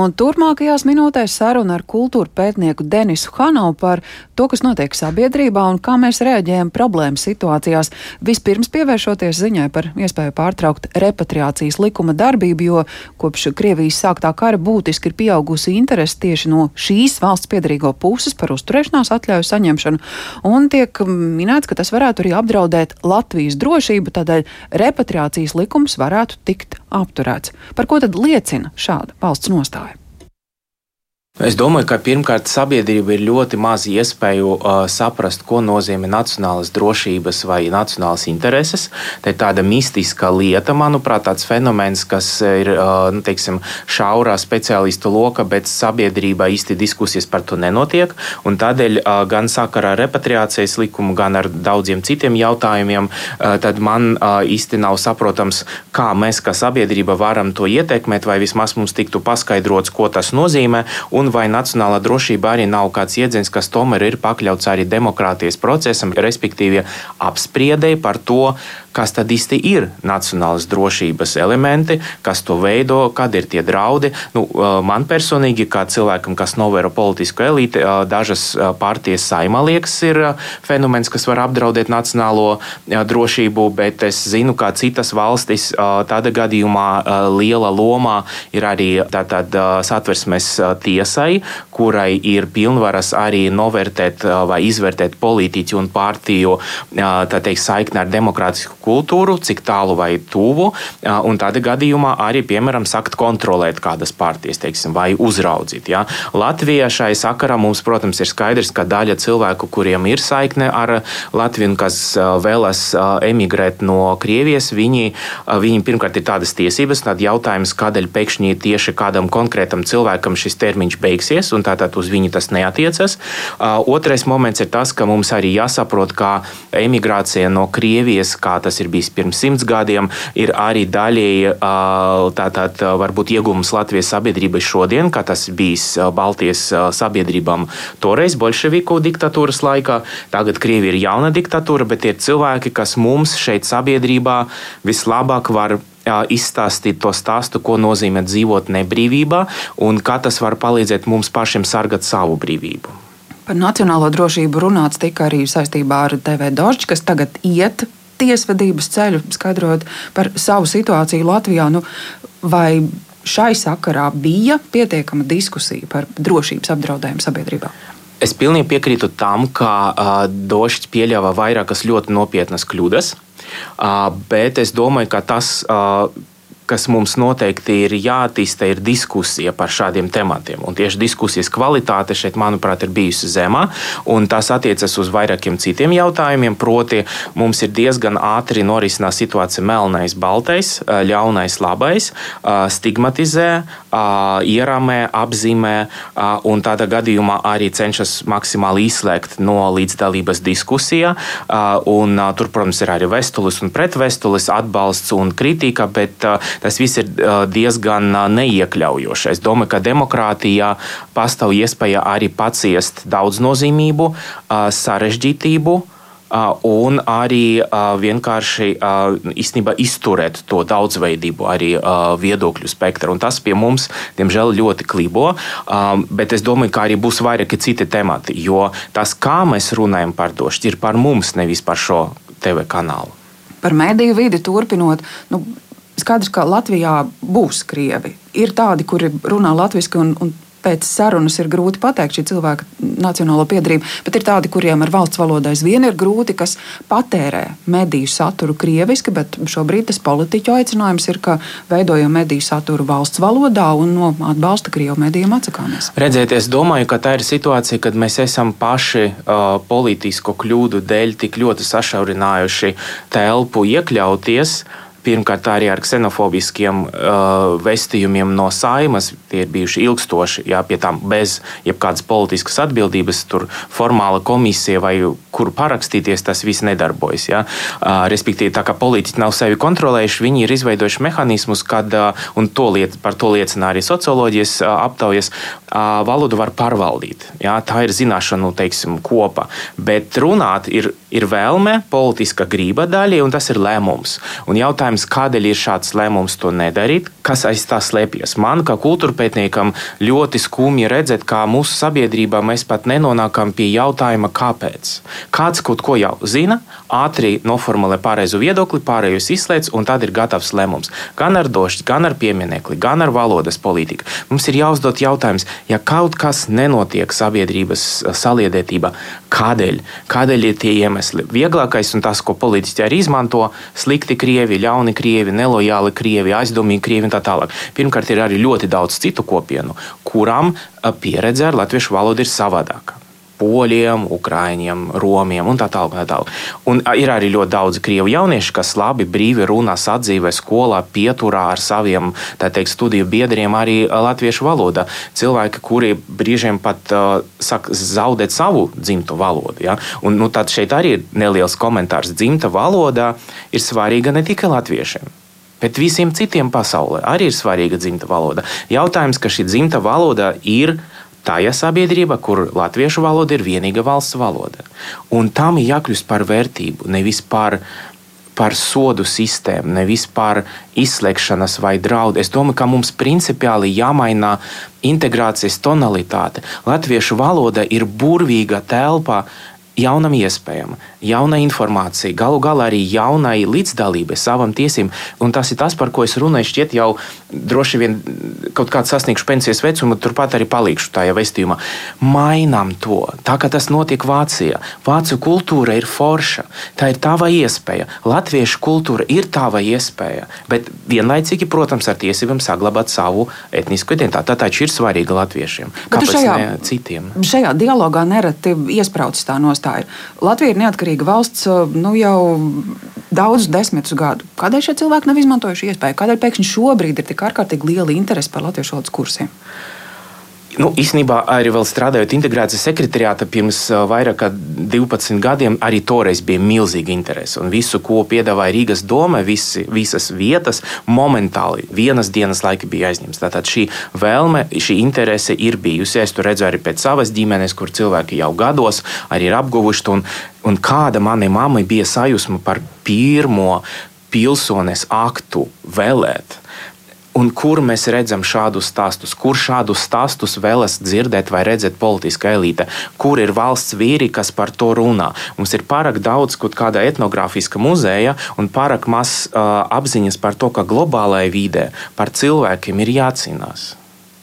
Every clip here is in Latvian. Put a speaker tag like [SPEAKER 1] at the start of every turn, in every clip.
[SPEAKER 1] Un turpmākajās minūtēs saruna ar kultūra pētnieku Denisu Hanovu par to, kas notiek sabiedrībā un kā mēs reaģējam problēmu situācijās. Vispirms pievēršoties ziņai par iespēju pārtraukt repatriācijas likuma darbību, jo kopš Krievijas sāktā kara būtiski ir pieaugusi interese tieši no šīs valsts piedarīgo puses par uzturēšanās atļauju saņemšanu, un tiek minēts, ka tas varētu arī apdraudēt Latvijas drošību, tādēļ repatriācijas likums varētu tikt apturēts. Par ko tad liecina šāda valsts nostāja?
[SPEAKER 2] Es domāju, ka pirmkārt sabiedrība ir ļoti maz iespēju uh, saprast, ko nozīmē nacionālas drošības vai nacionālas intereses. Tā ir tāda mistiska lieta, manuprāt, tāds fenomens, kas ir uh, nu, teiksim, šaurā speciālistu loka, bet sabiedrībā īsti diskusijas par to nenotiek. Tādēļ uh, gan sakarā ar repatriācijas likumu, gan ar daudziem citiem jautājumiem, uh, tad man uh, īsti nav saprotams, kā mēs kā sabiedrība varam to ietekmēt, vai vismaz mums tiktu paskaidrots, ko tas nozīmē. Un vai nacionālā drošība arī nav kāds iedziens, kas tomēr ir pakļauts arī demokrātijas procesam, respektīvi apspriedēji par to, kas tad īsti ir nacionālas drošības elementi, kas to veido, kad ir tie draudi. Nu, man personīgi, kā cilvēkam, kas novēro politisku elīti, dažas partijas saimā liekas, ir fenomens, kas var apdraudēt nacionālo drošību, bet es zinu, ka citas valstis tādā gadījumā liela lomā ir arī tātad satversmes tiesai, kurai ir pilnvaras arī novērtēt vai izvērtēt politiķu un partiju teikt, saikni ar demokrātisku kultūru, cik tālu vai tuvu, un tādā gadījumā arī, piemēram, sakt kontrolēt kādas partijas, teiksim, vai uzraudzīt. Ja. Latvijā šai sakarā mums, protams, ir skaidrs, ka daļa cilvēku, kuriem ir saikne ar Latviju, kas vēlas emigrēt no Krievijas, viņi, viņi pirmkārt ir tādas tiesības, tad jautājums, kādēļ pēkšņi tieši kādam konkrētam cilvēkam šis termiņš beigsies, un tātad uz viņu tas neatiecas. Otrais moments ir tas, ka mums arī jāsaprot, ka emigrācija no Krievijas, kā tas tas ir bijis pirms simts gadiem, ir arī daļēji tātad varbūt iegūms Latvijas sabiedrībai šodien, kā tas bijis Baltijas sabiedrībām toreiz bolševiku diktatūras laikā. Tagad Krievija ir jauna diktatūra, bet ir cilvēki, kas mums šeit sabiedrībā vislabāk var izstāstīt to stāstu, ko nozīmē dzīvot nebrīvībā un kā tas var palīdzēt mums pašiem sargāt savu brīvību.
[SPEAKER 1] Par nacionālo drošību runāts tika arī saistībā ar TV Dožģi, kas tagad iet tiesvedības ceļu, skaidrojot par savu situāciju Latvijā. Nu, vai šai sakarā bija pietiekama diskusija par drošības apdraudējumu sabiedrībā?
[SPEAKER 2] Es pilnīgi piekrītu tam, ka uh, Došs pieļāva vairākas ļoti nopietnas kļūdas, uh, bet es domāju, ka tas. Uh, kas mums noteikti ir jāattīsta, ir diskusija par šādiem tematiem. Un tieši diskusijas kvalitāte šeit, manuprāt, ir bijusi zemā, un tas attiecas uz vairākiem citiem jautājumiem. Proti, mums ir diezgan ātri norisinās situācija melnais, baltais, ļaunais, labais, stigmatizē, ieramē, apzīmē, un tādā gadījumā arī cenšas maksimāli izslēgt no līdzdalības diskusijā. Un, tur, protams, ir arī vestulis un pretvestulis, atbalsts un kritika, bet tas viss ir diezgan neiekļaujoši. Es domāju, ka demokrātijā pastāv iespēja arī paciest daudznozīmību, sarežģītību un arī vienkārši īstenībā izturēt to daudzveidību, arī viedokļu spektru. Un tas pie mums, diemžēl, ļoti klibo. Bet es domāju, ka arī būs vairāki citi temati, jo tas, kā mēs runājam par to, ir par mums, nevis par šo TV kanālu.
[SPEAKER 1] Par mediju vidi turpinot. Nu, Skaidrs, ka Latvijā būs krievi. Ir tādi, kuri runā latviešu un, un pēc sarunas ir grūti pateikt šī cilvēka nacionālo piedarību, bet ir tādi, kuriem ar valsts valodu aizvien ir grūti, kas patērē mediju saturu krieviski, bet šobrīd tas politiķu aicinājums ir, ka veidojam mediju saturu valsts valodā un no atbalsta krievu medijiem atsakāmies.
[SPEAKER 2] Redziet, es domāju, ka tā ir situācija, kad mēs esam paši uh, politisko kļūdu dēļ tik ļoti sašaurinājuši telpu iekļauties. Pirmkārt, arī ar ksenofobiskiem uh, vestījumiem no saimas. Tie ir bijuši ilgstoši, jā, pie tam bez jebkādas politiskas atbildības. Tur formāla komisija vai kur parakstīties, tas viss nedarbojas. Jā. Uh, respektīvi, tā kā politiķi nav sevi kontrolējuši, viņi ir izveidojuši mehānismus, kad, uh, un to liet, par to liecina arī socioloģijas uh, aptaujas, uh, valodu var pārvaldīt. Jā. Tā ir zināšanu teiksim, kopa. Bet runāt ir ir vēlme, politiska grība daļai, un tas ir lēmums. Un jautājums, kādēļ ir šāds lēmums to nedarīt, kas aiz tā slēpjas. Man, kā kultūrpētniekam, ļoti skumji redzēt, kā mūsu sabiedrībā mēs pat nenonākam pie jautājuma, kāpēc. Kāds kaut ko jau zina, ātri noformulē pareizo viedokli, pārējos izslēdz, un tad ir gatavs lēmums. Gan ar došķi, gan ar pieminekli, gan ar valodas politiku. Mums ir jāuzdod jautājums, ja kaut kas nenotiek sabiedrības saliedētībā, kādēļ? Kādēļ ir tie iemesli? Iemesli. Vieglākais un tas, ko politiķi arī izmanto, slikti krievi, ļauni krievi, nelojāli krievi, aizdomīgi krievi un tā tālāk. Pirmkārt, ir arī ļoti daudz citu kopienu, kurām pieredze ar latviešu valodu ir savādāka poļiem, ukrāņiem, romiem un tā tālāk. Tā tālāk. Un ir arī ļoti daudz krievu jauniešu, kas labi, brīvi runā, sadzīvē, skolā, pieturā ar saviem teikt, studiju biedriem arī latviešu valodā. Cilvēki, kuri brīžiem pat uh, saka, zaudēt savu dzimto valodu. Ja? Un, nu, tad šeit arī ir neliels komentārs. Dzimta valoda ir svarīga ne tikai latviešiem. Bet visiem citiem pasaulē arī ir svarīga dzimta valoda. Jautājums, ka šī dzimta valoda ir tajā sabiedrībā, kur latviešu valoda ir vienīga valsts valoda. Un tam ir jākļūst par vērtību, nevis par, par sodu sistēmu, nevis par izslēgšanas vai draudu. Es domāju, ka mums principiāli jāmaina integrācijas tonalitāte. Latviešu valoda ir burvīga telpa jaunam iespējam, jaunai informācijai, galu galā arī jaunai līdzdalībai, savam tiesībām. Un tas ir tas, par ko es runāju. Šķiet, jau droši vien kaut kādā sasniegšu pensijas vecumu, turpat arī palikšu tajā vēstījumā. Mainām to, tā kā tas notiek Vācijā. Vācu kultūra ir forša, tā ir tava iespēja. Latviešu kultūra ir tava iespēja, bet vienlaicīgi, protams, ar tiesībām saglabāt savu etnisko identitāti. Tā taču ir svarīga latviešiem. Kāpēc šajā, ne citiem?
[SPEAKER 1] Šajā dialogā nereti iesprāts tā nostāja. Latvija ir neatkarīga valsts nu, jau daudzus desmitus gadu. Kādēļ šie cilvēki nav izmantojuši iespēju? Kādēļ pēkšņi šobrīd ir tik ārkārtīgi liela interese par latviešu valodas kursiem?
[SPEAKER 2] Nu, īsnībā arī strādājot integrācijas sekretariātā pirms vairāk kā 12 gadiem, arī toreiz bija milzīga interese. Un visu, ko piedāvāja Rīgas doma, visi, visas vietas, momentāli vienas dienas laika bija aizņemts. Tātad šī vēlme, šī interese ir bijusi. Es to redzu arī pēc savas ģimenes, kur cilvēki jau gados arī ir apguvuši. Un, un kāda manai mammai bija sajūsma par pirmo pilsones aktu vēlēt Un kur mēs redzam šādus stāstus, kur šādus stāstus vēlas dzirdēt vai redzēt politiskā elite, kur ir valsts vīri, kas par to runā. Mums ir pārāk daudz kaut kāda etnogrāfiska muzeja un pārāk maz uh, apziņas par to, ka globālajā vidē par cilvēkiem ir jācīnās.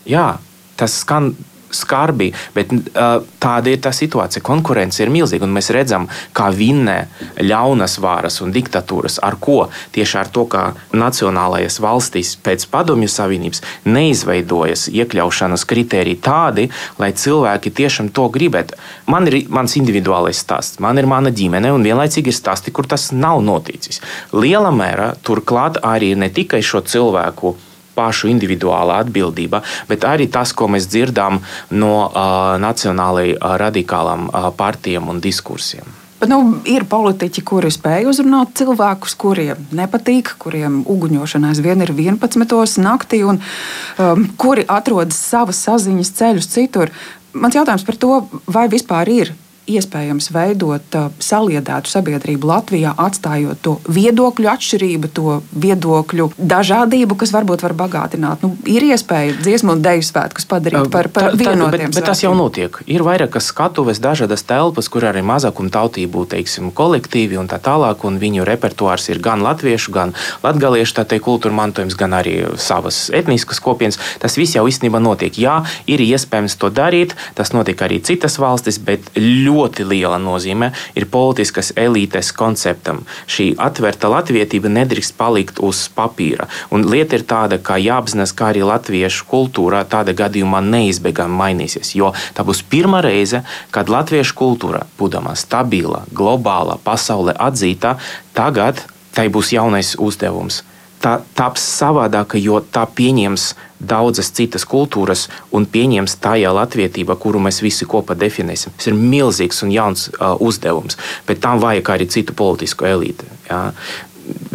[SPEAKER 2] Jā, tas skan skarbi, bet uh, tāda ir tā situācija. Konkurence ir milzīga, un mēs redzam, kā vinnē ļaunas varas un diktatūras. Ar ko? Tieši ar to, ka nacionālajās valstīs pēc Padomju Savienības neizveidojas iekļaušanas kritēriji tādi, lai cilvēki tiešām to gribētu. Man ir mans individuālais stāsts, man ir mana ģimene, un vienlaicīgi ir stāsti, kur tas nav noticis. Liela mērā turklāt arī ne tikai šo cilvēku pašu individuāla atbildība, bet arī tas, ko mēs dzirdam no uh, nacionālajiem uh, radikālām uh, partijām un diskursiem.
[SPEAKER 1] Nu, ir politiķi, kuri spēj uzrunāt cilvēkus, kuriem nepatīk, kuriem uguņošana aizvien ir 11. naktī, un um, kuri atrodas savas saziņas ceļus citur. Mans jautājums par to, vai vispār ir iespējams veidot uh, saliedētu sabiedrību Latvijā, atstājot to viedokļu atšķirību, to viedokļu dažādību, kas varbūt var bagātināt. Nu, ir iespēja dziesmu un deju svētkus padarīt par, par tā, vienotiem.
[SPEAKER 2] Bet, bet tas jau notiek. Ir vairākas skatuves, dažādas telpas, kur arī mazākuma tautību teiksim, kolektīvi un tā tālāk, un viņu repertuārs ir gan latviešu, gan latgaliešu kultūra mantojums, gan arī savas etniskas kopienas. Tas viss jau īstenībā notiek. Jā, ir iespējams to darīt, tas notiek arī citas valstis, bet ļoti ļoti liela nozīme ir politiskas elites konceptam. Šī atvērta latvietība nedrīkst palikt uz papīra. Un lieta ir tāda, ka jāapzinās, kā arī latviešu kultūrā tāda gadījumā neizbēgami mainīsies. Jo tā būs pirmā reize, kad latviešu kultūra, būdama stabila, globāla, pasaulē atzīta, tagad tai būs jaunais uzdevums tā taps savādāka, jo tā pieņems daudzas citas kultūras un pieņems tajā latvietība, kuru mēs visi kopā definēsim. Tas ir milzīgs un jauns uh, uzdevums, bet tam vajag arī citu politisku elīti. Ja?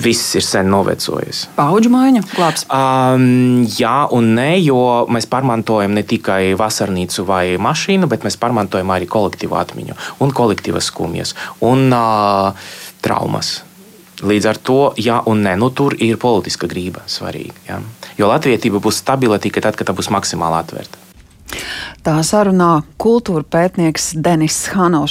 [SPEAKER 2] viss ir sen novecojis.
[SPEAKER 1] Paudžu maiņa glābs.
[SPEAKER 2] Um, jā, un nē, jo mēs pārmantojam ne tikai vasarnīcu vai mašīnu, bet mēs pārmantojam arī kolektīvu atmiņu un kolektīvas skumjas un uh, traumas. Līdz ar to, ja un nē, nu, tur ir politiska grība svarīga. Ja? Jo latvietība būs stabila tikai tad, kad tā būs maksimāli atvērta.
[SPEAKER 1] Tā sarunā kultūra pētnieks Denis Hanovs.